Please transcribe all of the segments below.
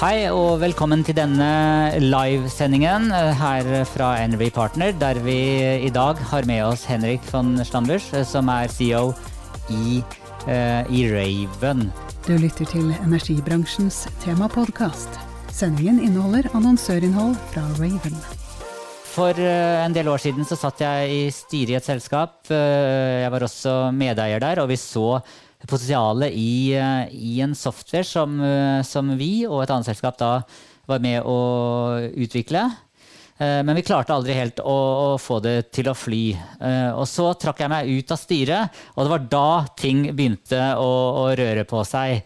Hei og velkommen til denne livesendingen eh, her fra Energy Partner, der vi i dag har med oss Henrik von Stambers, eh, som er CEO i, uh, i Raven. Du lytter til energibransjens temapodkast. Sendingen inneholder annonsørinnhold fra Raven. For en del år siden så satt jeg i styret i et selskap. Jeg var også medeier der, og vi så potensialet i, eh, i, en software som, eh, som, vi og et annet selskap da var med å utvikle. Eh, men vi klarte aldri helt å, å, få det til å fly. Og så trakk jeg meg ut av styret, og det var da ting begynte å, å røre på seg.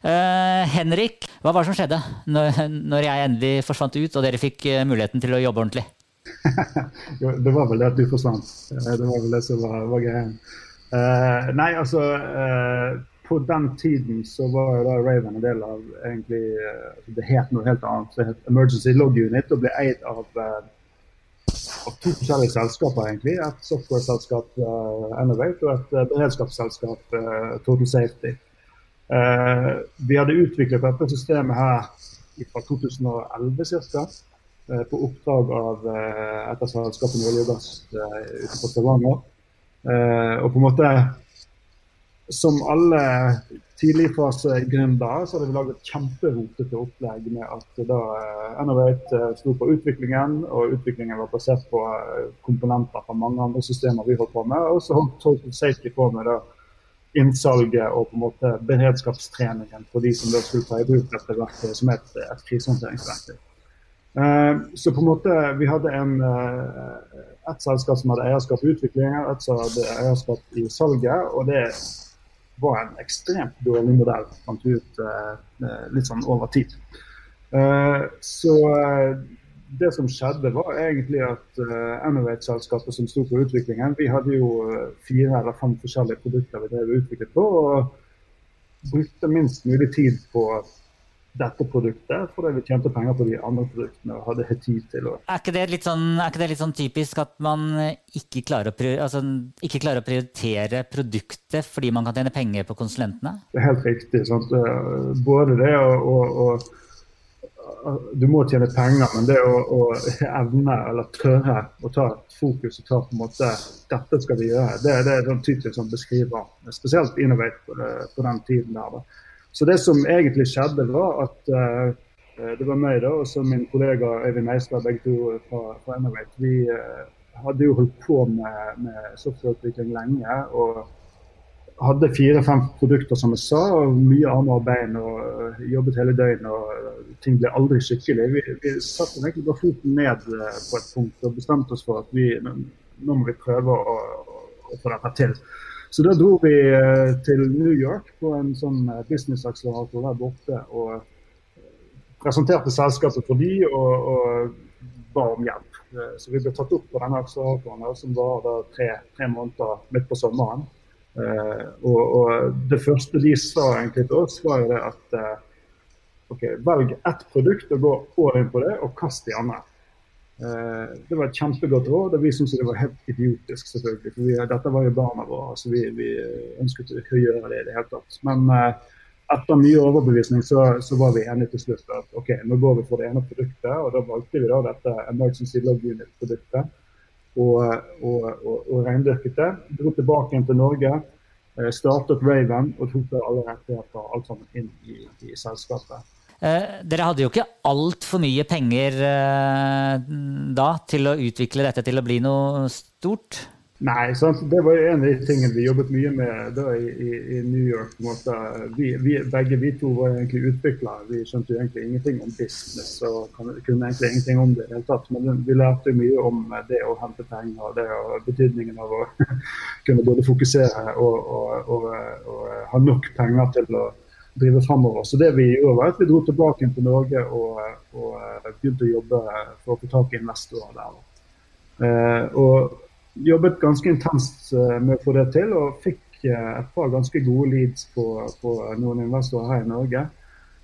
Uh, Henrik, hva var det som skjedde når, når, jeg endelig forsvant ut og dere fikk muligheten til å jobbe ordentlig? det var vel det at du forsvant. Det var vel det som var, var greia. Uh, nei, altså uh, På den tiden så var jo da Raven en del av egentlig uh, Det het noe helt annet. Det het Emergency Log Unit og ble eid av, av to forskjellige selskaper, egentlig. Et software-selskap, Innovate, og et beredskapsselskap, Total Safety. vi hadde utviklet dette systemet her fra 2011 ca. på oppdrag av et av selskapene Olje og Gass utenfor Stavanger. Uh, og på en måte Som alle tidligfasegründere så hadde vi laget et kjemperotete opplegg med at da uh, Innovate uh, sto for utviklingen, og utviklingen var basert på uh, komponenter fra mange andre systemer vi holdt på med. Og så holdt Total Safety på med da innsalget og på en måte beredskapstreningen for de som da skulle ta i bruk dette verktøyet som et, et krisehåndteringsverktøy. Så på en måte vi hadde en et selskap som hadde eierskap i utviklingen, et som hadde eierskap i salget. Og det var en ekstremt dårlig modell, fant vi ut eh, litt sånn over tid. Eh, så eh, det som skjedde, var egentlig at Innovate-selskapet som sto på utviklingen, vi hadde jo fire eller fem forskjellige produkter vi drev utviklet på. Og brukte minst mulig tid på dette produktet fordi vi tjente penger på de andre produktene og hadde tid til å Er ikke det litt sånn, det litt sånn typisk at man ikke klarer, å, altså, ikke klarer, å, prioritere produktet fordi man kan tjene penger på konsulentene? Det er helt riktig. Sant? Både det og, og, og, Du må tjene penger, men det å, å evne eller tørre å ta fokus og ta på en måte dette skal vi gjøre, det, det er sånn typisk som beskriver spesielt Innovate på, på den tiden der. da så det som egentlig skjedde, var at uh, det var meg da, og så min kollega Øyvind Meistad, begge to fra, fra Innovate. Vi uh, hadde jo holdt på med, med softwareutvikling lenge. og hadde fire-fem produkter, som jeg sa, og mye armer og bein. og Jobbet hele døgnet, og ting ble aldri skikkelig. Vi, vi satte egentlig bare foten ned på et punkt og bestemte oss for at vi, nå må vi prøve å, å, å få dette til. Så da dro vi eh, til New York på en sånn eh, business-akselerator der borte. og eh, presenterte selskapet for de og, og ba om hjelp. Så vi ble tatt opp på denne akseleratoren som var da tre, tre, måneder midt på sommeren. og, og, det første de sa egentlig til oss, var jo det at ok, velg ett produkt og gå all in på det, og kast de andre. Eh, det var et kjempegodt råd, og vi syntes det var helt idiotisk. selvfølgelig, for vi, Dette var jo barna våre, så vi, vi ønsket ikke å gjøre det i det hele tatt. Men uh, etter mye overbevisning så, så, var vi enige til slutt at ok, nå går vi for det ene produktet. Og da valgte vi da dette Emergency Log Unit-produktet og, og, og, og reindyrket det. Dro tilbake igjen til Norge, uh, startet Raven og tok alle rettigheter alt sammen inn i, i selskapet. Eh, dere hadde jo ikke altfor mye penger eh, da til å utvikle dette til å bli noe stort? Nei, sant? det var en av de tingene vi jobbet mye med da i, i, i New York. Vi, vi, begge vi to var egentlig utviklere. Vi skjønte jo egentlig ingenting om business og kunne egentlig ingenting om det i hele tatt. Men vi lærte mye om det å hente penger og det og betydningen av å kunne både fokusere og, og, og, og ha nok penger til å drive fremover. Så det vi gjorde, var at vi dro tilbake til Norge og, og begynte å jobbe for å få tak i investorer der. Og jobbet ganske intenst med å få det til, og fikk et par ganske gode leads på, på noen investorer her i Norge.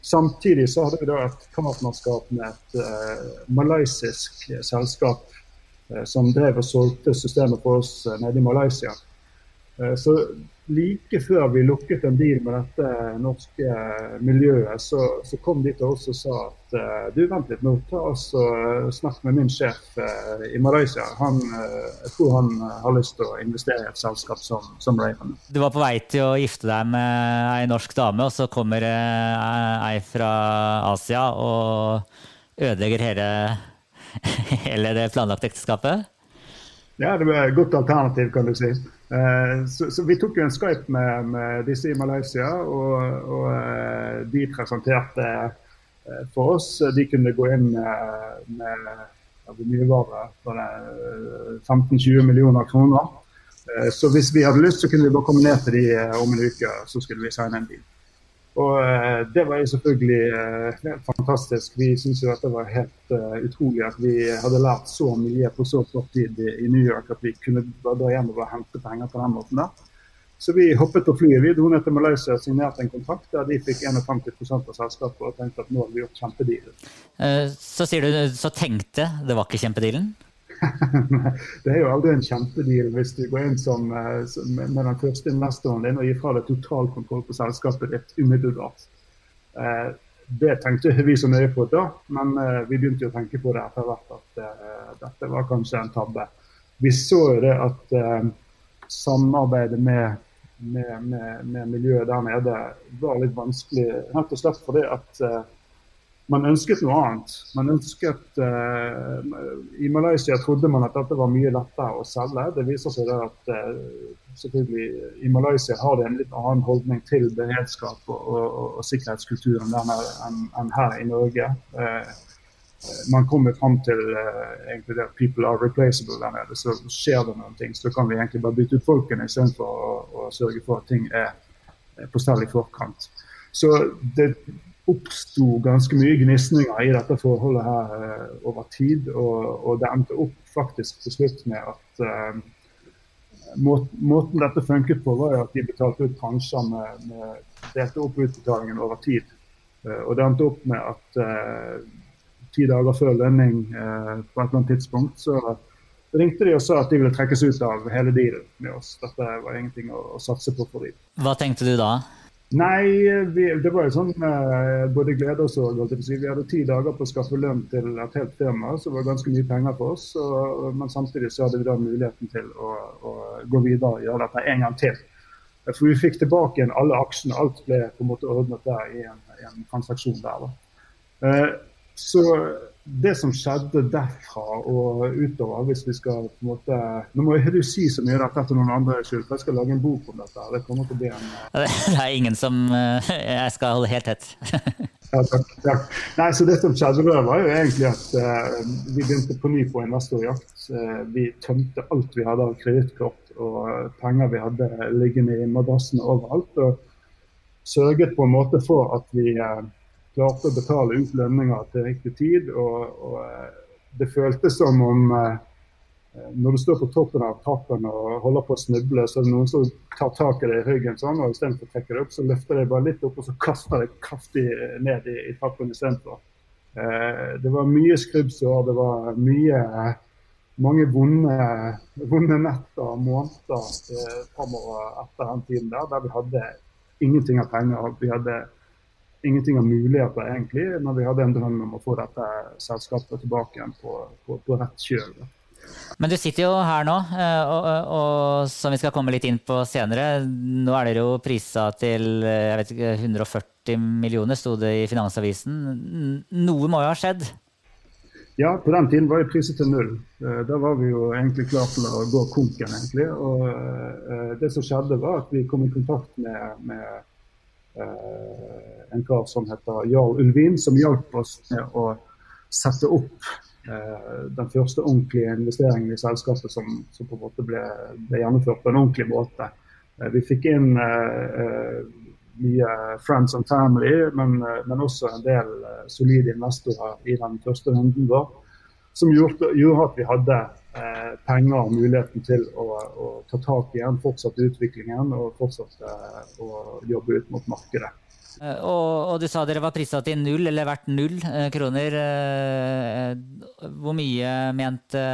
Samtidig så hadde vi da et partnerskap med et uh, malaysisk selskap uh, som drev og solgte systemet for oss uh, nede i Malaysia. så like før vi lukket en deal med dette norske miljøet, så, så kom de til oss og sa at uh, du, vent litt nå, ta oss og snakk med min sjef i Malaysia. Han, jeg tror han har lyst til å investere i et selskap som, som Raven. Du var på vei til å gifte deg med ei norsk dame, og så kommer ei fra Asia og ødelegger hele, hele det planlagte ekteskapet? Ja, det var et godt alternativ, kan du si. Eh, så, så, Vi tok jo en Skype med, med disse i Malaysia, og, og eh, de presenterte eh, for oss. De kunne gå inn med hvor mye var det? 15-20 millioner kroner. Så hvis vi hadde lyst, så kunne vi bare komme ned til de om en uke, så skulle vi signe en deal. Og eh, Det var jo selvfølgelig eh, fantastisk. Vi syntes jo dette var helt uh, utrolig at vi hadde lært så mye på så kort tid i, New York at vi kunne dra hjem og hente penger på den måten. der. Så vi hoppet på flyet. Vi dro ned til Malaysia og signerte en kontrakt der de fikk 51% av selskapet og tenkte at nå har vi gjort kjempedealen. Så sier du så tenkte, det var ikke kjempedealen? Det er jo aldri en kjempedeal hvis du går inn som, som, med den første investoren din og gir fra deg totalkontroll på selskapet ditt umiddelbart. Eh, det tenkte vi så nøye på da, men eh, vi begynte jo å tenke på det etter hvert at dette var kanskje en tabbe. Vi så jo det at samarbeidet med, med, med, med, miljøet der nede var litt vanskelig, rett og slett fordi at man ønsket noe annet. Man ønsket uh, I Malaysia trodde man at dette var mye lettere å selge. Det viser seg at uh, selvfølgelig i Malaysia har de en litt annen holdning til beredskap og, og, og, sikkerhetskulturen enn en her i Norge. Uh, man kommer fram til egentlig at people are replaceable der nede. Så skjer det noen ting, så kan vi egentlig bare bytte ut folkene istedenfor å, å sørge for at ting er på stell i forkant. Så det, oppsto ganske mye gnisninger i dette forholdet her uh, over tid. Og, og, det endte opp faktisk til slutt med at uh, må, måten dette funket på, var at de betalte ut transjer med, med delte opp utbetalingen over tid. Uh, og det endte opp med at ti dager før lønning på et eller annet tidspunkt så ringte de og sa at de ville trekkes ut av hele dealen med oss. Dette var ingenting å, å satse på for dem. Hva tenkte du da? Nei, vi, det var jo sånn eh, både glede og sorg. Vi hadde ti dager på å skaffe lønn til et helt firma, det var ganske mye penger for oss. Og, men samtidig så hadde vi da muligheten til å, å gå videre og gjøre dette en gang til. For vi fikk tilbake igjen alle aksjene. Alt ble på en måte ordnet der i en, en transaksjon der. Eh, så det som skjedde derfra og utover, hvis vi skal på en måte Nå må ikke du si så mye dette til noen andre, skyld, for jeg skal lage en bok om dette. Det kommer til å bli en Det er ingen som eh, Jeg skal holde helt tett. ja, takk, takk. Nei, så Det som skjedde da, var jo egentlig at uh, vi begynte på ny på investorjakt. Uh, vi tømte alt vi hadde av kredittkort og penger vi hadde liggende i madrassene overalt. Og sørget på en måte for at vi uh, klarte å betale ut lønninger til riktig tid. Og, og eh, det føltes som om eh, når du står på toppen av trappen og holder på å snuble, så er det noen som tar tak i deg i ryggen sånn, og istedenfor å trekke deg opp, så løfter de bare litt opp og så kaster deg kraftig ned i, i trappen istedenfor. Eh, det var mye skrubbsår, det var mye mange vonde, vonde netter og måneder eh, etter den tiden der, der vi hadde ingenting av penger. Vi hadde ingenting av muligheter, egentlig, når vi hadde en drøm om å få dette selskapet tilbake igjen på, på, på rett kjøl. Men du sitter jo her nå, eh, og, og, og, som vi skal komme litt inn på senere, nå er dere jo prisa til eh, jeg vet ikke, 140 millioner, sto det i Finansavisen. Noe må jo ha skjedd? Ja, på den tiden var jo priset til null. Eh, da var vi jo egentlig klar til å gå konken, egentlig. Og det som skjedde, var at vi kom i kontakt med, med Eh, en kar som heter Jarl Ulvin, som hjalp oss med å sette opp eh, den første ordentlige investeringen i selskapet som, som på en måte ble, ble, gjennomført på en ordentlig måte. Eh, vi fikk inn mye friends and family, men, men også en del solide investorer i den første runden vår. Som gjorde, gjorde at vi hadde eh, penger og muligheten til å, å, ta tak i den, utviklingen og fortsette å jobbe ut mot markedet. Eh, og, og, du sa dere var prisa til null, eller verdt null eh, kroner. Eh, hvor mye mente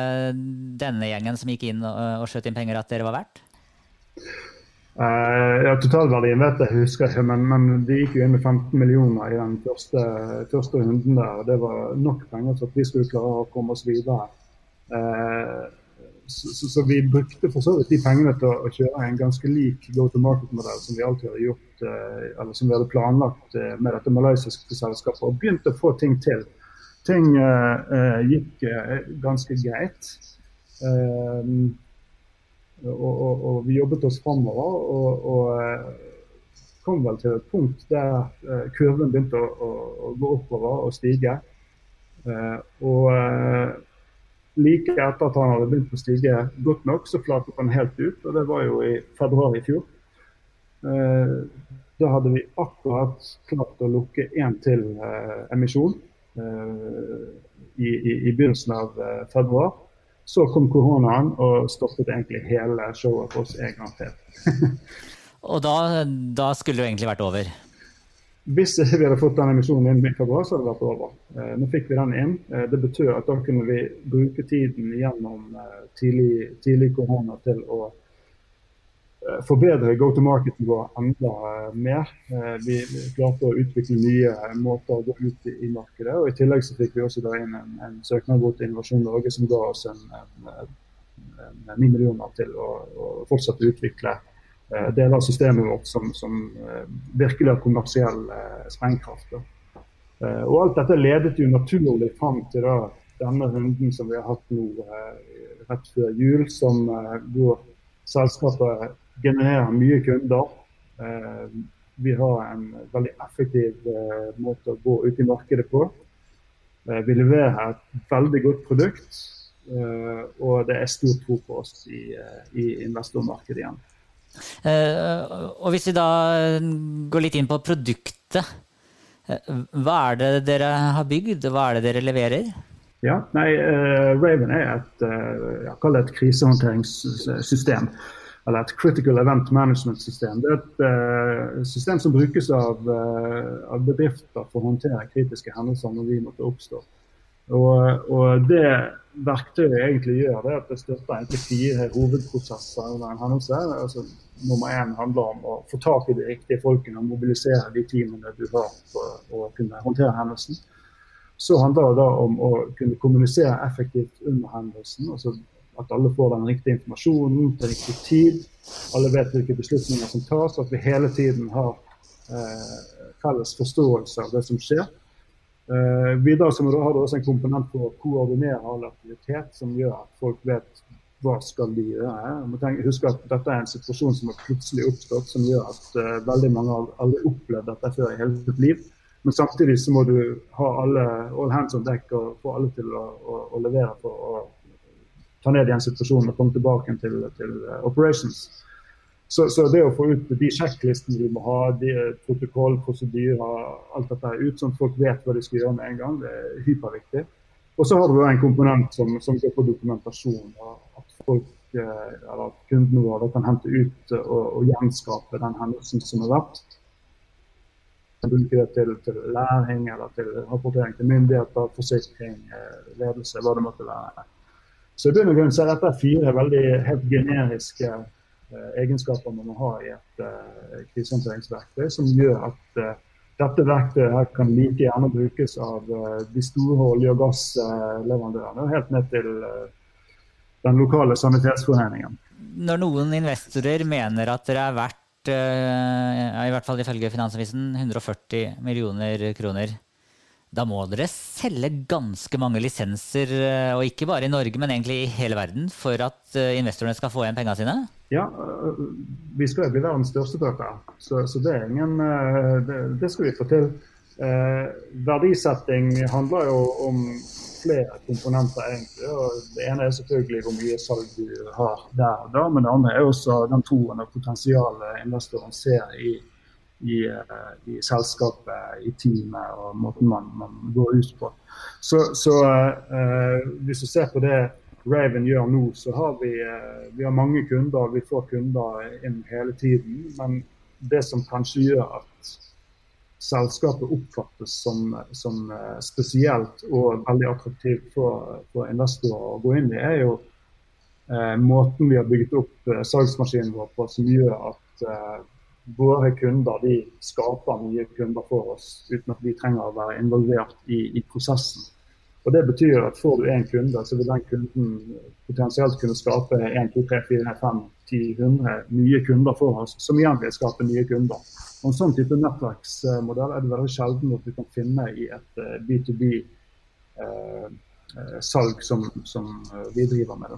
denne gjengen som gikk inn og, og skjøt inn penger, at dere var verdt? Uh, ja, Totalverdien vet jeg, husker ikke, men, men, de gikk jo inn med 15 millioner i den første, første runden der. Det var nok penger til at vi skulle klare å komme oss videre. Uh, så, så, vi brukte for så vidt de pengene til å, å kjøre en ganske lik go to market-modell som vi alltid hadde gjort, eh, eller som vi hadde planlagt eh, med dette malaysiske selskapet, og begynte å få ting til. Ting eh, eh gikk eh, ganske greit. Eh, og, og, og, vi jobbet oss framover og, og kom vel til et punkt der kurven begynte å, å, å, gå oppover og stige. og like etter at han hadde begynt å stige godt nok, så flatet han helt ut. Og det var jo i februar i fjor. Eh, da hadde vi akkurat klart å lukke én til eh, emisjon eh, i, i, i, begynnelsen av eh, februar. Så kom koronaen og stoppet egentlig hele showet for oss en gang til. og da, da skulle det egentlig vært over? Hvis ikke vi hadde fått den emisjonen inn i februar, så hadde det vært over. Eh, nå fikk vi den inn. Eh, det betyr at da kunne vi bruke tiden gjennom eh, tidlig, tidlig korona til å forbedre go to marketen vår enda mer. Vi klarte å utvikle nye måter å gå ut i, markedet. og I tillegg så fikk vi også da inn en, en søknad til Innovasjon Norge som ga oss en, en, 9 millioner til å, å fortsette å utvikle deler av systemet vårt som, som eh, virkelig har kommersiell eh, sprengkraft. Og alt dette ledet jo naturlig fram til da, denne runden som vi har hatt nå rett før jul, som hvor selskapet genererer mye kunder. Vi har en veldig effektiv måte å gå ut i markedet på. Vi leverer et veldig godt produkt, og det er stor tro på oss i, i investormarkedet igjen. Eh, og hvis vi da går litt inn på produktet, eh, hva er det dere har bygd, hva er det dere leverer? Ja, nei, Raven er et, uh, et krisehåndteringssystem. Eller et critical event management-system. Det er et system som brukes av, av, bedrifter for å håndtere kritiske hendelser når de måtte oppstå. Og, og det verktøyet egentlig gjør, det at det støtter egentlig fire hovedprosesser under en hendelse. Altså, nummer én handler om å få tak i de riktige folkene og mobilisere de teamene du har for å kunne håndtere hendelsen. Så handler det da om å kunne kommunisere effektivt under hendelsen. altså At alle får den riktige informasjonen til riktig tid. Alle vet hvilke beslutninger som tas. At vi hele tiden har eh, felles forståelse av det som skjer. Uh, videre så har du også en komponent for å koordinere all aktivitet, som gjør at folk vet hva skal de gjøre. må tenke, huske at Dette er en situasjon som har plutselig oppstått, som gjør at uh, veldig mange har aldri opplevd dette før i hele sitt liv. Men samtidig så må du ha alle all hands on deck og få alle til å, å, å levere for å ta ned igjen situasjonen og komme tilbake til, til uh, operations. Så, så, det å få ut de sjekklistene vi må ha, de protokoll, prosedyrer, alt dette ut, sånn at folk vet hva de skal gjøre med en gang, det er hyperviktig. Og så har du en komponent som, som går på dokumentasjon. At folk, eh, eller kundene våre kan hente ut og, og gjenskape den hendelsen som har vært. Bruke det til, til, læring eller til rapportering til myndigheter, forsikring, eh, ledelse, hva det måtte være. Så i bunn og grunn er dette fire veldig helt generiske Eh, egenskaper man må ha i et uh, krisehåndteringsverktøy, som gjør at uh, dette verktøyet her kan like gjerne brukes av de store olje- og gassleverandørene, helt ned til den lokale sanitetsforeningen. Når noen investorer mener at dere er verdt, i hvert fall ifølge Finansavisen, 140 millioner kroner, da må dere selge ganske mange lisenser, og ikke bare i Norge, men egentlig i hele verden, for at investorene skal få igjen pengene sine? Ja, øh, vi skal jo bli verdens største på. Så, så det, ingen, det, det, skal vi få til. Eh, verdisetting handler jo om flere komponenter, egentlig. og Det ene er selvfølgelig hvor mye salg du har der og da, men det andre er også den troen og potensialet investoren ser i, i, uh, i, selskapet, i teamet og måten man, man går ut på. Så, så uh, hvis du ser på det Raven gjør nå, så har vi, vi har mange kunder. Vi får kunder inn hele tiden. Men det som kanskje gjør at selskapet oppfattes som, som, eh, spesielt og veldig attraktivt for, for, investorer å gå inn i, er jo eh, måten vi har bygget opp eh, salgsmaskinen vår på, som gjør at eh, våre kunder de skaper nye kunder for oss uten at vi trenger å være involvert i, i prosessen. Og Det betyr at får du én kunde, så vil den kunden potensielt kunne skape 1, 2, 3, 4, 5, 10, 100 nye kunder for oss, som igjen vil skape nye kunder. Og En sånn type nettverksmodell er det veldig sjelden at du kan finne i et B2B-salg eh, eh, som, som, eh, vi driver med.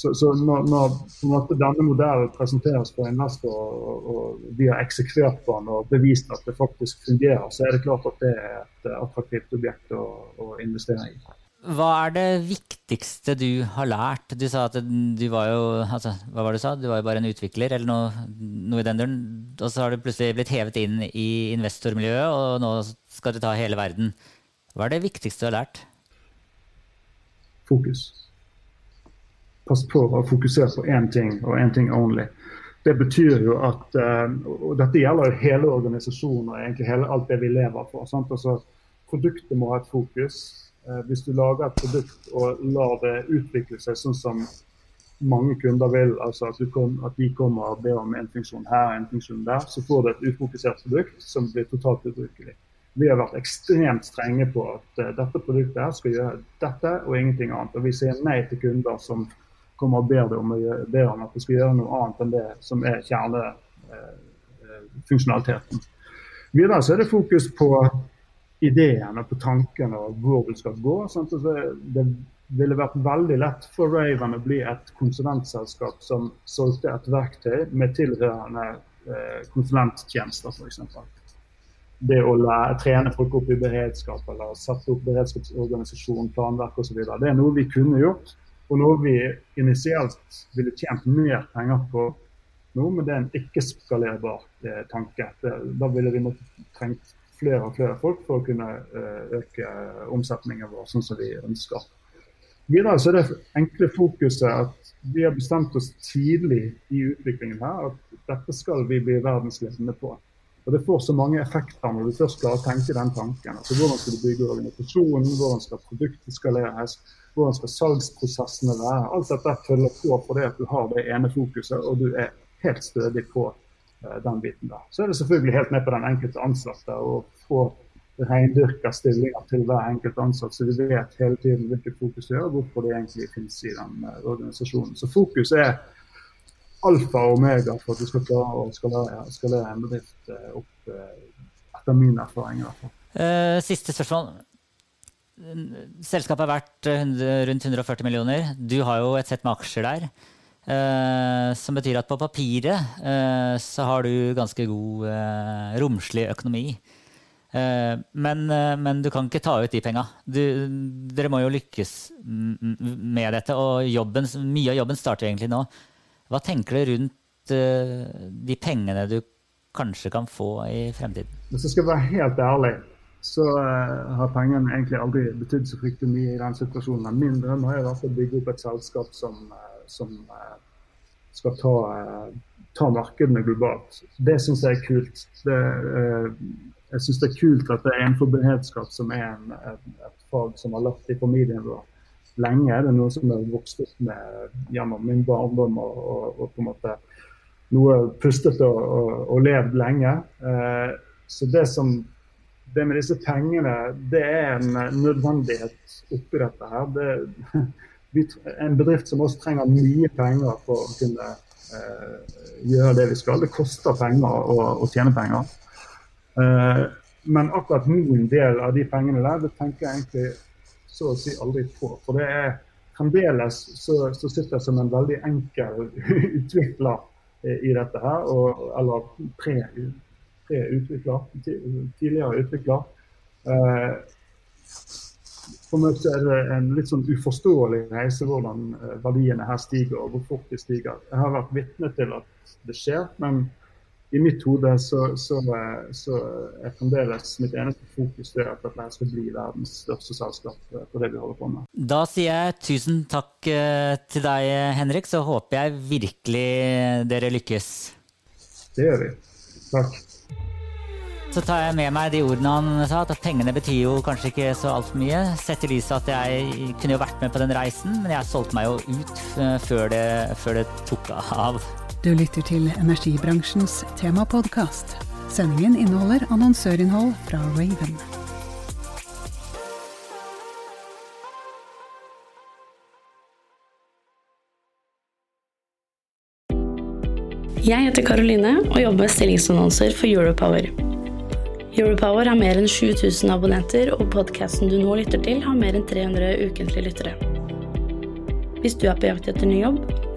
Så, så når, når denne modellen presenteres for investor, og, og, vi har eksekvert på den og bevist at det faktisk fungerer, så er det klart at det er et attraktivt objekt å, å investere i. Hva er det viktigste du har lært? Du sa at du var jo altså, hva var det du sa? Du var jo bare en utvikler, eller noe, noe i den duren. Og så har du plutselig blitt hevet inn i investormiljøet, og nå skal du ta hele verden. Hva er det viktigste du har lært? Fokus. Pass på å fokusere på én ting, og én ting only. Det betyr jo at eh, Og dette gjelder jo hele organisasjonen og egentlig hele, alt det vi lever for. Altså, produktet må ha et fokus Eh, hvis du lager et produkt og lar det utvikle seg sånn som mange kunder vil, altså at, kom, at de kommer og ber om en funksjon her og en funksjon der, så får du et ufokusert produkt som blir totalt ubrukelig. Vi har vært ekstremt strenge på at uh, dette produktet skal gjøre dette og ingenting annet. Og vi sier nei til kunder som kommer og ber, om, ber om at vi skal gjøre noe annet enn det som er kjernefunksjonaliteten. Uh, Videre så er det fokus på ideene på tankene og hvor du skal gå. Sant? Det ville vært veldig lett for Raven å bli et konsulentselskap som solgte et verktøy med tilhørende eh, konsulenttjenester, f.eks. Det å lære, trene folk opp i beredskap eller sette opp beredskapsorganisasjon, planverk osv. Det er noe vi kunne gjort, og noe vi initielt ville tjent mer penger på nå, men det er en ikke-skalerbar eh, tanke. Da ville vi måtte trengt flere og flere folk for å kunne eh, øke omsetningen vår sånn som vi ønsker. Videre så er det enkle fokuset at vi har bestemt oss tidlig i utviklingen her at dette skal vi bli verdensledende på. Og Det får så mange effekter når du først klarer å tenke den tanken. Altså Hvordan skal du bygge organisasjonen, hvordan skal produktet skaleres, hvordan skal salgsprosessene være. Alt dette følger på fordi at du har det ene fokuset og du er helt stødig på Eh, den biten der. Så er det selvfølgelig helt ned på den enkelte ansatte å få rendyrka stillinger til hver enkelt ansatt, så vi vet hele tiden hvilket fokus det er, og hvorfor det egentlig finnes i den eh, organisasjonen. Så fokus er alfa og omega for at du skal klare å skalere, skalere en bedrift eh, opp, etter min erfaring. i hvert fall. Siste spørsmål. Selskapet er verdt rundt 140 millioner. Du har jo et sett med aksjer der. Som betyr at på papiret så har du ganske god romslig økonomi. Men, men, du kan ikke ta ut de penga. Dere må jo lykkes med dette, og jobben, mye av jobben starter egentlig nå. Hva tenker du rundt de pengene du kanskje kan få i fremtiden? Hvis jeg skal være helt ærlig, så har pengene egentlig aldri betydd så fryktelig mye i den situasjonen. Min drøm har fall å bygge opp et selskap som som eh, skal ta, eh, ta markedene globalt. Det syns jeg er kult. Det, eh, jeg syns det er kult at det er innenfor beredskap som er en, et, et, fag som har lagt i familien vår lenge. Det er noe som har vokste opp med gjennom min barndom og, og, og, på en måte noe pustet og, og, og levd lenge. Eh, så det som det med disse pengene, det er en nødvendighet oppi dette her. Det, en bedrift som også trenger mye penger for å kunne eh, gjøre det vi skal. Det koster penger å, å tjene penger. Eh, men akkurat min del av de pengene der, det tenker jeg egentlig så å si aldri på. For det er fremdeles så, så sitter jeg som en veldig enkel utvikler eh, i dette her. Og, eller pre-utvikler. Pre tidligere utvikler. Eh, for meg er det en litt sånn uforståelig reise hvordan eh, verdiene her stiger, og hvor fort de stiger. Jeg har vært vitne til at det skjer, men i mitt hode så, så, så, er fremdeles mitt eneste fokus det at dette skal bli verdens største selskap på det vi holder på med. Da sier jeg tusen takk til deg, Henrik. Så håper jeg virkelig dere lykkes. Det gjør vi. Takk. Så tar jeg med meg de ordene han sa, at pengene betyr jo kanskje ikke så altfor mye. Sett i lys at jeg kunne jo vært med på den reisen, men jeg solgte meg jo ut før det, før det tok av. Du lytter til energibransjens temapodkast. Sendingen inneholder annonsørinnhold fra Raven. Jeg heter Karoline og jobber med stillingsannonser for Europower. Europower har mer enn 7000 abonnenter, og podkasten du nå lytter til, har mer enn 300 ukentlige lyttere. Hvis du er på jakt etter ny jobb,